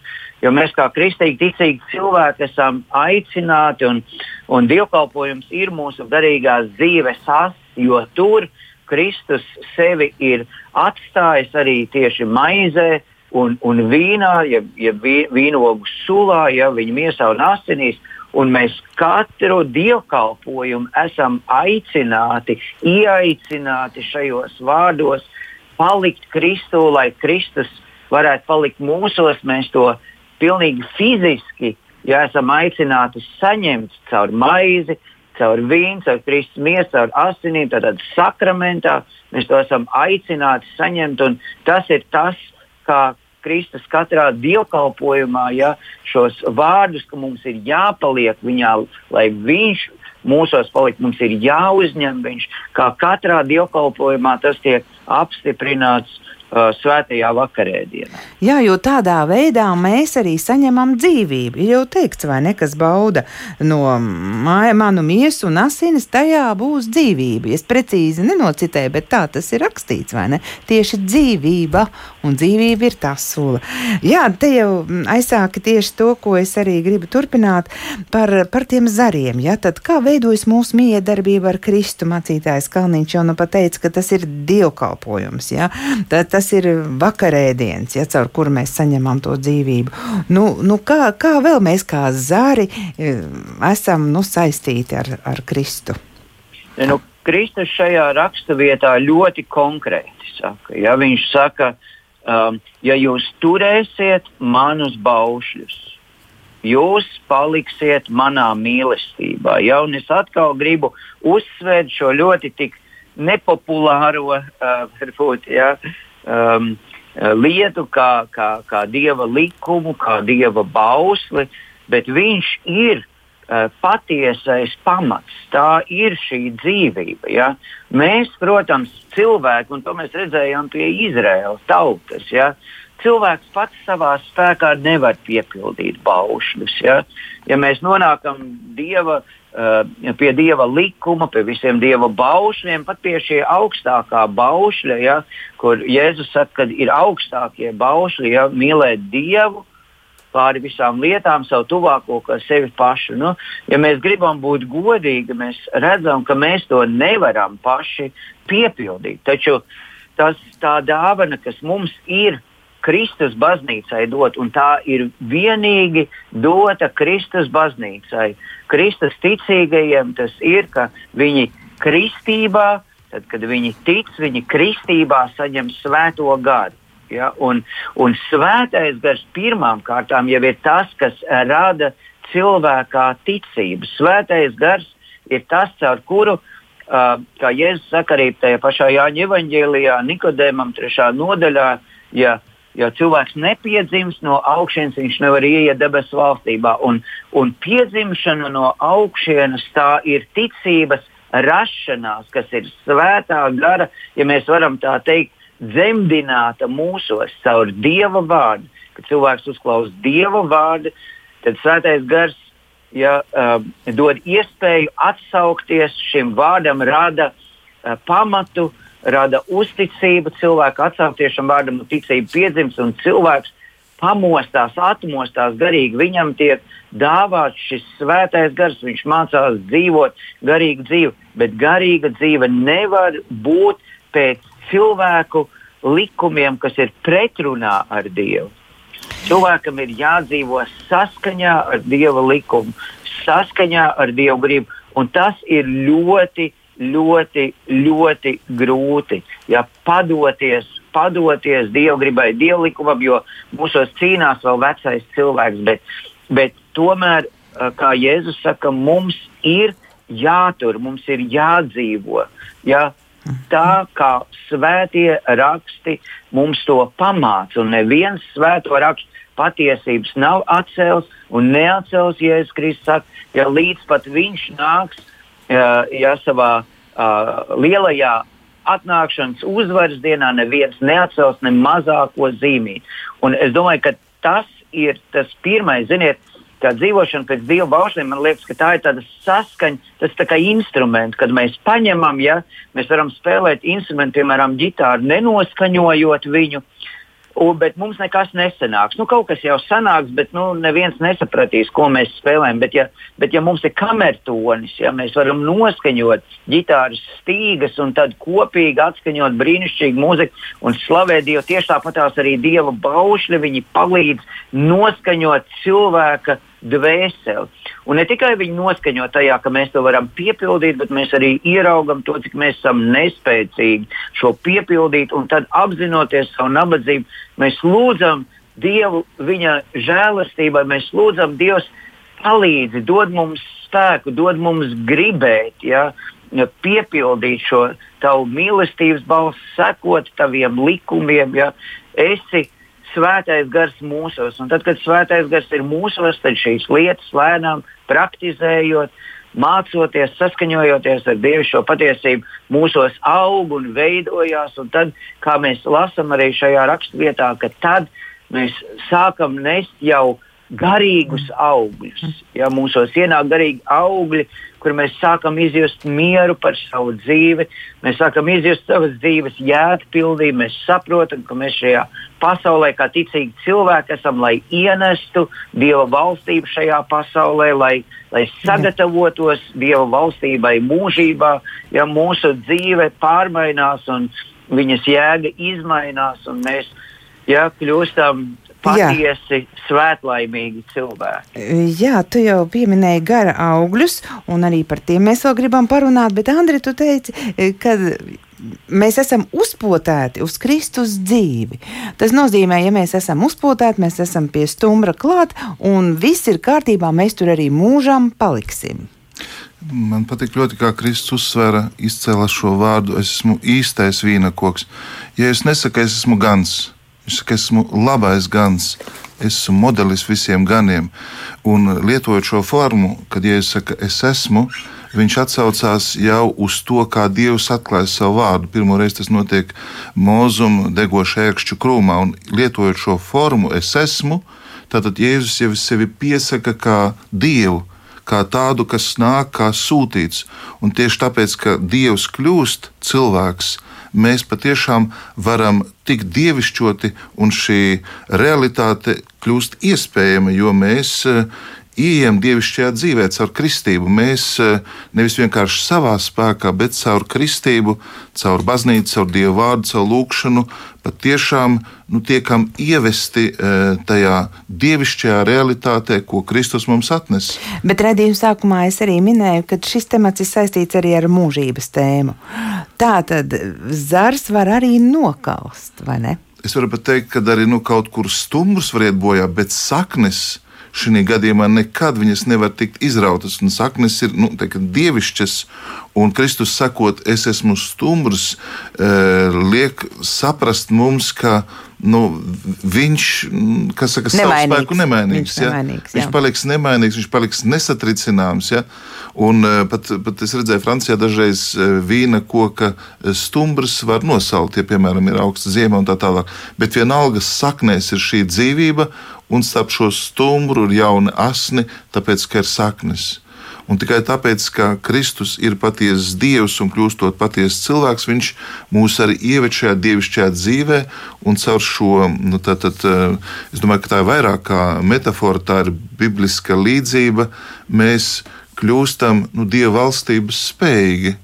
Jo mēs kā kristīgi ticīgi cilvēki esam aicināti un, un dievkalpojums ir mūsu garīgās dzīves as, jo tur Kristus sevi ir atstājis arī tieši maizē un, un vīnā, ja, ja vīnogu sulā, ja viņa miesā un asinīs. Un mēs katru dievkalpojumu esam aicināti, ieaicināti šajos vārdos, palikt Kristū, lai Kristus varētu palikt mūsos. Mēs to pilnīgi fiziski, ja esam aicināti saņemt caur maizi, caur vīnu, caur Kristus miesu, caur asinīm, tad sakramentā mēs to esam aicināti saņemt. Tas ir tas, kā Kristus katrā dievkalpojumā, ja šos vārdus, ka mums ir jāpaliek viņā, lai viņš mūsos paliek, mums ir jāuzņem viņš, kā katrā dievkalpojumā tas tiek apstiprināts Uh, svētajā vakarēdienā. Jā, jo tādā veidā mēs arī saņemam dzīvību. Ir jau teikts, vai ne, kas bauda no manu miesu un asinis, tajā būs dzīvība. Es precīzi nenocitēju, bet tā tas ir rakstīts, vai ne? Tieši dzīvība, un dzīvība ir tā sula. Jā, te jau aizsāka tieši to, ko es arī gribu turpināt par, par tiem zariem. Ja? Tad kā veidojas mūsu miedarbība ar Kristu mācītājs Kalniņš jau nu pateica, ka tas ir dievkalpojums. Ja? Tad, tas ir vakarēdiens, ja, caur kuru mēs saņemam to dzīvību. Nu, nu kā, kā vēl mēs kā zari e, esam nu, saistīti ar, ar Kristu? Ja, nu, Kristus šajā raksturvietā ļoti konkrēti saka. Ja, viņš saka, um, ja jūs turēsiet manus baušļus, jūs paliksiet manā mīlestībā. Ja, es atkal gribu uzsvērt šo ļoti nepopulāro, uh, varbūt, ja, um, lietu, kā, kā, kā dieva likumu, kā dieva bausli, bet viņš ir uh, patiesais pamats. Tā ir šī dzīvība. Ja? Mēs, protams, cilvēki, un to mēs redzējām pie Izraēlas tautas. Ja? Cilvēks pats savā spēkā nevar piepildīt baušļus. Ja, ja mēs nonākam dieva pie dieva likuma, pie visiem dieva baušļiem, pat pie šī augstākā baušļa, ja, kur Jēzus saka, ka ir augstākie baušļi, ja, mīlēt dievu pāri visām lietām, savu tuvāko, kā sevi pašu. Nu, ja mēs gribam būt godīgi, mēs redzam, ka mēs to nevaram paši piepildīt. Taču tas tā dāvana, kas mums ir, Kristus baznīcai dot, un tā ir vienīgi dota Kristus baznīcai. Kristus ticīgajiem tas ir, ka viņi kristībā, tad, kad viņi tic, viņi kristībā saņem svēto garu. Ja? Un, un svētais gars pirmām kārtām jau ir tas, kas rada cilvēkā ticību. Svētais gars ir tas, caur kuru, uh, kā Jēzus saka arī tajā pašā Jāņa evanģēlijā, Nikodēmam, trešā nodaļā, ja Jo cilvēks nepiedzimst no augšas, viņš nevar ieiet debesu valstībā. Un, un piedzimšana no augšas tā ir ticības rašanās, kas ir svētā gara, ja mēs varam tā teikt, dzemdināta mūsos caur Dieva vārdu. Kad cilvēks uzklausa Dieva vārdu, tad svētais gars ja, uh, dod iespēju atsaukties šim vārdam, rada uh, pamatu uh, rada uzticību, cilvēku atsaukties šim vārdam, ticību piedzims un cilvēks pamostās, atmostās garīgi. Viņam tiek dāvāts šis svētais gars, viņš mācās dzīvot garīgu dzīvi, bet garīga dzīve nevar būt pēc cilvēku likumiem, kas ir pretrunā ar Dievu. Cilvēkam ir jādzīvo saskaņā ar Dieva likumu, saskaņā ar Dieva gribu, un tas ir ļoti ļoti, ļoti grūti. Ja padoties, padoties dievgribai, dievlikumam, jo mūsos cīnās vēl vecais cilvēks, bet, bet tomēr, kā Jēzus saka, mums ir jātur, mums ir jādzīvo. Ja? Tā kā svētie raksti mums to pamāca, un neviens svēto rakstu patiesības nav atcēlis un neatcēlis, ja es Kristus saku, ja līdz pat viņš nāks ja savā lielajā atnākšanas uzvaras dienā neviens neatcels ne mazāko zīmīti. Un es domāju, ka tas ir tas pirmais, ziniet, kā dzīvošana pēc divu baušļiem, man liekas, ka tā ir tāda saskaņa, tas tā kā instruments, kad mēs paņemam, ja mēs varam spēlēt instrumentu, piemēram, ģitāru, nenoskaņojot viņu. Un, bet mums nekas nesanāks. Nu, kaut kas jau sanāks, bet nu, neviens nesapratīs, ko mēs spēlējam. Bet, ja, bet, ja mums ir kamertonis, ja mēs varam noskaņot ģitāras stīgas un tad kopīgi atskaņot brīnišķīgu mūziku un slavēt Dievu, tieši tāpatās arī Dieva baušļi, viņi palīdz noskaņot cilvēka dvēseli. Un ne tikai viņi noskaņo tajā, ka mēs to varam piepildīt, bet mēs arī ieraugam to, cik mēs esam nespēcīgi šo piepildīt. Un tad apzinoties savu nabadzību, mēs lūdzam Dievu viņa žēlastībai, mēs lūdzam Dievs palīdzi, dod mums spēku, dod mums gribēt. Ja? Piepildīt šo tavu mīlestības balsi, sekot taviem likumiem, ja esi svētais gars mūsos. Un tad, kad svētais gars ir mūsos, tad šīs lietas lēnām praktizējot, mācoties, saskaņojoties ar Dievu šo patiesību, mūsos aug un veidojās. Un tad, kā mēs lasām arī šajā raksturvietā, ka tad mēs sākam nest jau garīgus augļus. Ja mūsos ienāk garīgi augļi, kur mēs sākam izjust mieru par savu dzīvi, mēs sākam izjust savas dzīves jēgpildību, mēs saprotam, ka mēs šajā pasaulē, kā ticīgi cilvēki, esam, lai ienestu Dieva valstību šajā pasaulē, lai, lai sagatavotos Dieva valstībai mūžībā, ja mūsu dzīve pārmainās un viņas jēga izmainās, un mēs ja, kļūstam patiesi Jā. svētlaimīgi cilvēki. Jā, tu jau pieminēji gara augļus, un arī par tiem mēs vēl gribam parunāt, bet Andri, tu teici, ka mēs esam uzpotēti uz Kristus dzīvi. Tas nozīmē, ja mēs esam uzpotēti, mēs esam pie stumbra klāt, un viss ir kārtībā, mēs tur arī mūžam paliksim. Man patīk ļoti, kā Kristus uzsvēra, izcēla šo vārdu. Es esmu īstais vīna koks. Ja es nesaku, es esmu gans, Viņš saka, esmu labais gans, esmu modelis visiem ganiem. Un lietojot šo formu, kad Jēzus saka, es esmu, viņš atsaucās jau uz to, kā Dievs atklāja savu vārdu. Pirmoreiz tas notiek mūzuma degoša ērkšķu krūmā, un lietojot šo formu, es esmu, tātad Jēzus jau sevi piesaka kā Dievu kā tādu, kas nāk kā sūtīts. Un tieši tāpēc, ka Dievs kļūst cilvēks, mēs patiešām varam tikt dievišķoti, un šī realitāte kļūst iespējama, jo mēs ieejam dievišķajā dzīvē caur kristību. Mēs eh, nevis vienkārši savā spēkā, bet caur kristību, caur baznīcu, caur dievu vārdu, caur lūgšanu, patiešām nu, tiekam ievesti eh, tajā dievišķajā realitātē, ko Kristus mums atnes. Bet redzījuma sākumā es arī minēju, ka šis temats ir saistīts arī ar mūžības tēmu. Tā tad zars var arī nokaust, vai ne? Es varu pat teikt, ka arī nu, kaut kur stumbrus var iet bojā, bet saknes šī gadījumā nekad viņas nevar tikt izrautas. Un saknes ir nu, dievišķas, un Kristus sakot, es esmu stumbrs, eh, liek saprast mums, ka nu, viņš saka, savu spēku nemainīgs. Viņš, ja? nemainīgs, jā. viņš paliks nemainīgs, viņš paliks nesatricināms. Ja? Un, eh, pat, pat es redzēju, Francijā dažreiz eh, vīna koka stumbrs var nosaukt, ja, piemēram, ir augsta ziema un tā tālāk. Bet vienalga saknēs ir šī dzīvība, un starp šo stumbru ir jauni asni, tāpēc, ka ir saknes. Un tikai tāpēc, ka Kristus ir patiesas Dievs un kļūstot patiesas cilvēks, Viņš mūs arī ieved šajā dievišķajā dzīvē, un caur šo, nu, tā, tā, tā, es domāju, ka tā ir vairāk kā metāfora, tā ir bibliska līdzība. Mēs kļūstam nu, Dieva valstības spējīgi.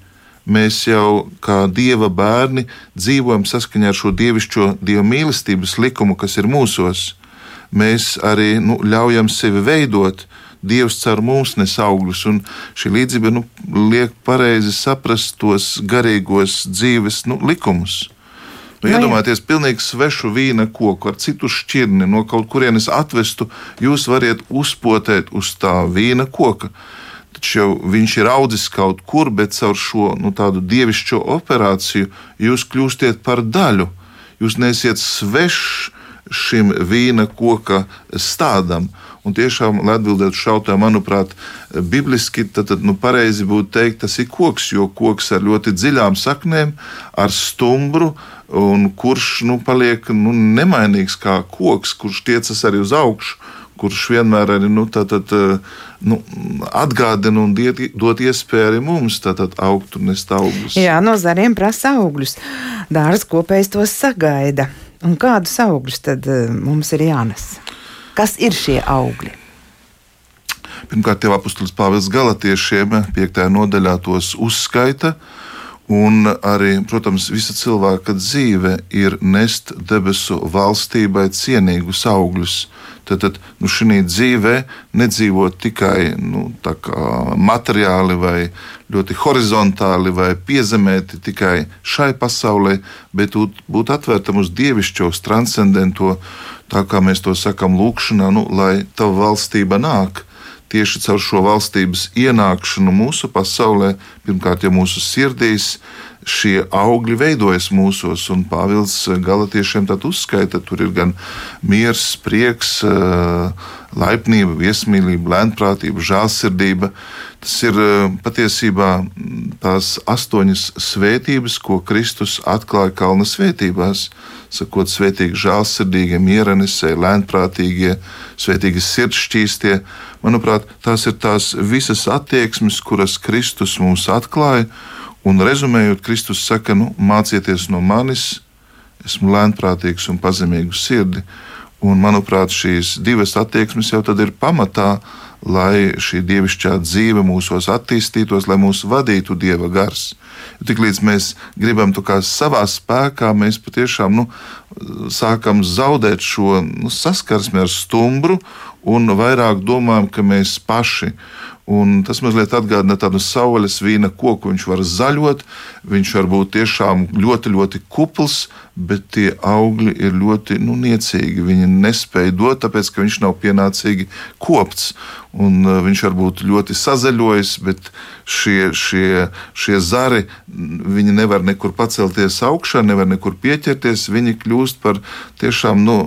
Mēs jau kā Dieva bērni dzīvojam saskaņā ar šo dievišķo Dieva mīlestības likumu, kas ir mūsos mēs arī nu, ļaujam sevi veidot. Dievs caur mums nes augļus, un šī līdzība nu, liek pareizi saprast tos garīgos dzīves nu, likumus. Nu, no, nu iedomājieties, pilnīgi svešu vīna koku ar citu šķirni no kaut kurienes atvestu, jūs varat uzpotēt uz tā vīna koka. Taču jau viņš ir audzis kaut kur, bet caur šo nu, tādu dievišķo operāciju jūs kļūstiet par daļu. Jūs nesiet svešs šim vīna koka stādam. Un tiešām, lai atbildētu šo jautājumu, manuprāt, bibliski tad, tad nu, pareizi būtu teikt, tas ir koks, jo koks ar ļoti dziļām saknēm, ar stumbru, kurš nu, paliek nu, nemainīgs kā koks, kurš tiecas arī uz augšu, kurš vienmēr arī nu, tā, tā, nu, atgādina un diet, dod iespēju arī mums tātad, augt un nest augļus. Jā, no zariem prasa augļus. Dārza kopējs tos sagaida. Un kādus augļus tad eh, mums ir jānes? Kas ir šie augļi? Pirmkārt, Tēvā apustulis Pāvils Galatiešiem 5. nodaļā tos uzskaita. Un arī, protams, visa cilvēka dzīve ir nest debesu valstībai cienīgus augļus. Tad, tad nu, šī dzīvē nedzīvo tikai nu, materiāli vai ļoti horizontāli vai piezemēti tikai šai pasaulē, bet būt atvērtam uz dievišķos, transcendento, tā kā mēs to sakam, lūkšanā, nu, lai tava valstība nāk tieši caur šo valstības ienākšanu mūsu pasaulē, pirmkārt, jau mūsu sirdīs, šie augļi veidojas mūsos, un Pāvils Galatiešiem tad uzskaita, tur ir gan miers, prieks, laipnība, viesmīlība, lēnprātība, žēlsirdība. Tas ir patiesībā tās astoņas svētības, ko Kristus atklāja kalna svētībās. Sakot, svētīgi, žēlsirdīgie, mieranisē, lēnprātīgie, svētīgi sirdšķīstie. Manuprāt, tās ir tās visas attieksmes, kuras Kristus mums atklāja Un rezumējot, Kristus saka, nu, mācieties no manis, esmu lēnprātīgs un pazemīgs sirdi. Un, manuprāt, šīs divas attieksmes jau tad ir pamatā, lai šī dievišķā dzīve mūsos attīstītos, lai mūs vadītu dieva gars. Tiklīdz mēs gribam to kā savā spēkā, mēs patiešām nu, sākam zaudēt šo nu, saskarsmi ar stumbru un vairāk domājam, ka mēs paši Un tas mazliet atgādina tādu saules vīna koku. Viņš var zaļot, viņš var būt tiešām ļoti, ļoti kupls, bet tie augļi ir ļoti nu, niecīgi. Viņi nespēja dot, tāpēc ka viņš nav pienācīgi kopts. Un, uh, viņš var būt ļoti sazaļojis, bet šie, šie, šie zari nevar nekur pacelties augšā, nevar nekur pieķerties. Viņi kļūst par tiešām nu,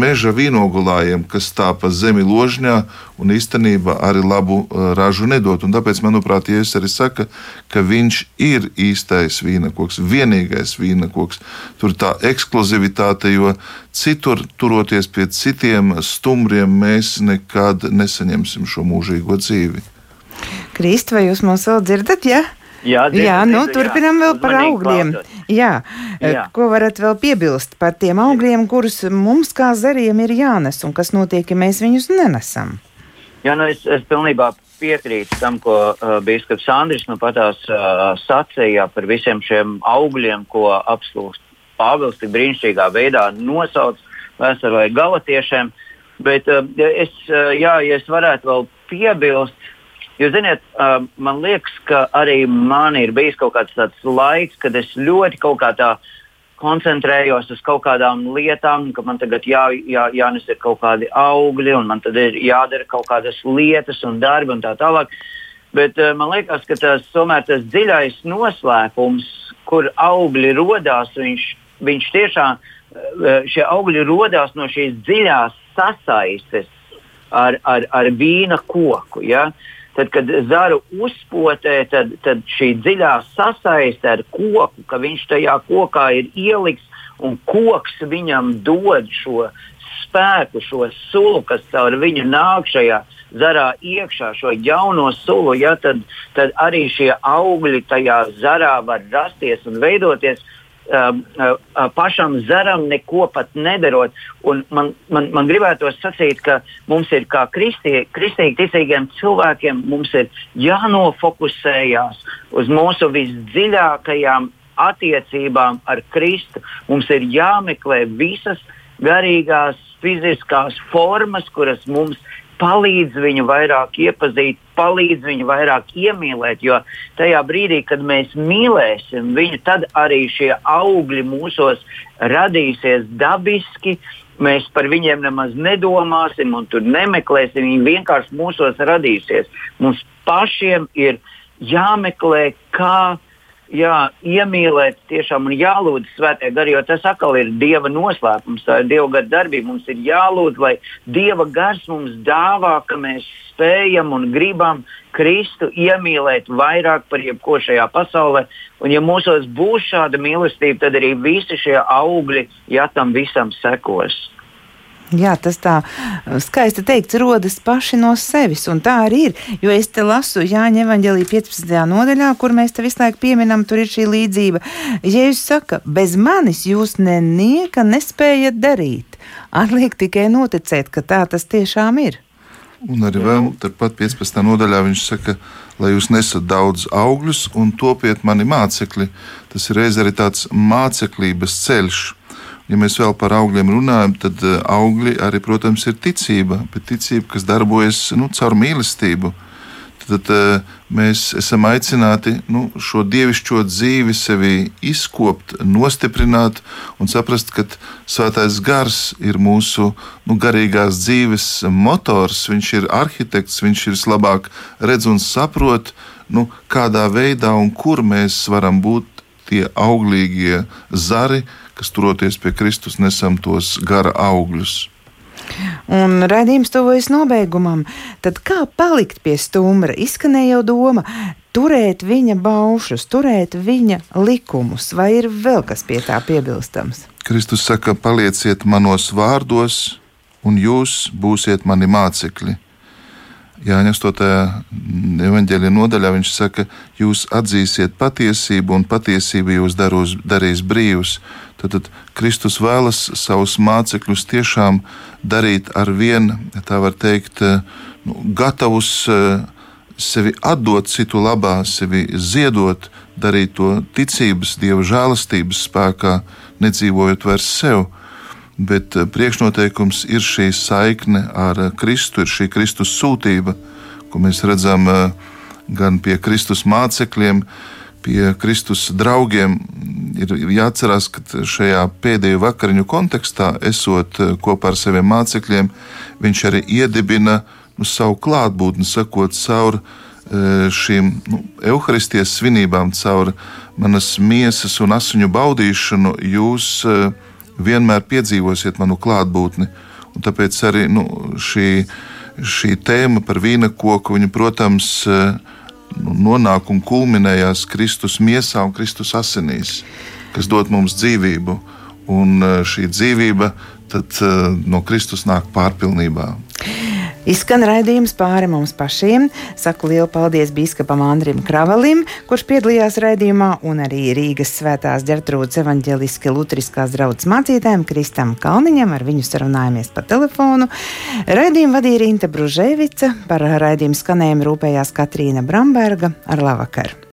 meža vīnogulājiem, kas tā pa zemi ložņā un īstenībā arī labu uh, ražu nedod. Un tāpēc, manuprāt, Jēzus arī saka, ka viņš ir īstais vīnakoks, vienīgais vīnakoks. Tur tā ekskluzivitāte, jo citur, turoties pie citiem stumbriem, mēs nekad nesaņemsim šo mūžīgo dzīvi. Krist, vai jūs mūs vēl dzirdat? Ja? Jā, dzirdu, jā, nu, dzirdu, turpinām vēl par Uzmanīgi augļiem. Jā. Jā. Ko varat vēl piebilst par tiem augļiem, kurus mums kā zariem ir jānes un kas notiek, ja mēs viņus nenesam? Jā, nu es, es pilnībā piekrītu tam, ko uh, Bīskaps Andris nu patās uh, sacīja par visiem šiem augļiem, ko apslūgst Pāvils tik brīnišķīgā veidā nosauc vēsturē galatiešiem. Bet uh, es, uh, jā, ja es varētu vēl piebilst, Jūs zināt, uh, man liekas, ka arī man ir bijis kaut kāds tāds laiks, kad es ļoti kaut kā tā koncentrējos uz kaut kādām lietām, ka man tagad jā, jā, jānes ir kaut kādi augļi, un man tad ir jādara kaut kādas lietas un darbi un tā tālāk. Bet man liekas, ka tas tomēr tas dziļais noslēpums, kur augļi radās, viņš, viņš tiešām uh, šie augļi radās no šīs dziļās sasaistes ar, ar, ar vīna koku. Ja? Tad, kad zaru uzpotē, tad, tad šī dziļā sasaiste ar koku, ka viņš tajā kokā ir ieliks un koks viņam dod šo spēku, šo sulu, kas caur viņu nāk šajā zarā iekšā, šo jauno sulu, ja, tad, tad arī šie augļi tajā zarā var rasties un veidoties. Uh, uh, uh, pašam zaram neko pat nedarot. Un man, man, man gribētos sacīt, ka mums ir kā kristī, kristīgi ticīgiem cilvēkiem, mums ir jānofokusējās uz mūsu visdziļākajām attiecībām ar Kristu. Mums ir jāmeklē visas garīgās, fiziskās formas, kuras mums palīdz viņu vairāk iepazīt, palīdz viņu vairāk iemīlēt. Jo tajā brīdī, kad mēs mīlēsim viņu, tad arī šie augļi mūsos radīsies dabiski. Mēs par viņiem nemaz nedomāsim un tur nemeklēsim. Viņi vienkārši mūsos radīsies. Mums pašiem ir jāmeklē, kā jā, iemīlēt, tiešām un jālūdz svētē gari, jo tas atkal ir Dieva noslēpums, tā ir Dieva gara darbība. Mums ir jālūdz, lai Dieva gars mums dāvā, ka mēs spējam un gribam Kristu iemīlēt vairāk par jebko šajā pasaulē. Un ja mūsos būs šāda mīlestība, tad arī visi šie augļi, ja tam visam sekos. Jā, tas tā skaisti teikts, rodas paši no sevis, un tā arī ir. Jo es te lasu Jāņa evanģēlī 15. nodaļā, kur mēs te visu laiku pieminam, tur ir šī līdzība. Jēzus saka, bez manis jūs nenieka nespējat darīt. Atliek tikai noticēt, ka tā tas tiešām ir. Un arī vēl turpat 15. nodaļā viņš saka, lai jūs nesat daudz augļus un topiet mani mācekļi. Tas ir reiz arī tāds māceklības ceļš. Ja mēs vēl par augļiem runājam, tad eh, augļi arī, protams, ir ticība, bet ticība, kas darbojas nu, caur mīlestību. Tad eh, mēs esam aicināti nu, šo dievišķo dzīvi sevi izkopt, nostiprināt un saprast, ka Svētais Gars ir mūsu nu, garīgās dzīves motors, viņš ir arhitekts, viņš ir vislabāk redz un saprot, nu, kādā veidā un kur mēs varam būt tie auglīgie zari, kas turoties pie Kristus nesam tos gara augļus. Un redzējums tuvojas nobeigumam. Tad kā palikt pie stumbra? Izskanēja jau doma. Turēt viņa baušus, turēt viņa likumus, vai ir vēl kas pie tā piebilstams? Kristus saka, palieciet manos vārdos, un jūs būsiet mani mācekļi. Jāņa 8. evanģēlīja nodaļā viņš saka, jūs atzīsiet patiesību, un patiesība jūs daros, darīs brīvus. Tad, tad Kristus vēlas savus mācekļus tiešām darīt ar vienu, tā var teikt, nu, gatavus eh, sevi atdot citu labā, sevi ziedot, darīt to ticības, dieva žēlastības spēkā, nedzīvojot vairs sev. Bet eh, priekšnoteikums ir šī saikne ar Kristu, ir šī Kristus sūtība, ko mēs redzam eh, gan pie Kristus mācekļiem, pie Kristus draugiem ir jāatcerās, ka šajā pēdējo vakariņu kontekstā, esot eh, kopā ar saviem mācekļiem, viņš arī iedibina nu, savu klātbūtni, sakot caur eh, šīm nu, evaharistijas svinībām, caur manas miesas un asiņu baudīšanu, jūs eh, vienmēr piedzīvosiet manu klātbūtni. Un tāpēc arī nu, šī, šī tēma par vīna koku, viņa, protams, nu, nonāk un kulminējās Kristus miesā un Kristus asinīs, kas dod mums dzīvību. Un šī dzīvība tad, no Kristus nāk pārpilnībā. Izskan raidījums pāri mums pašiem. Saku lielu paldies biskupam Andrim Kravalim, kurš piedalījās raidījumā, un arī Rīgas svētās ģertrūdas evaņģeliski lutriskās draudzes mācītājiem Kristam Kalniņam. Ar viņu sarunājāmies pa telefonu. Raidījumu vadīja Rīta Bružēvica, par raidījumu skanējumu rūpējās Katrīna Bramberga ar labvakar!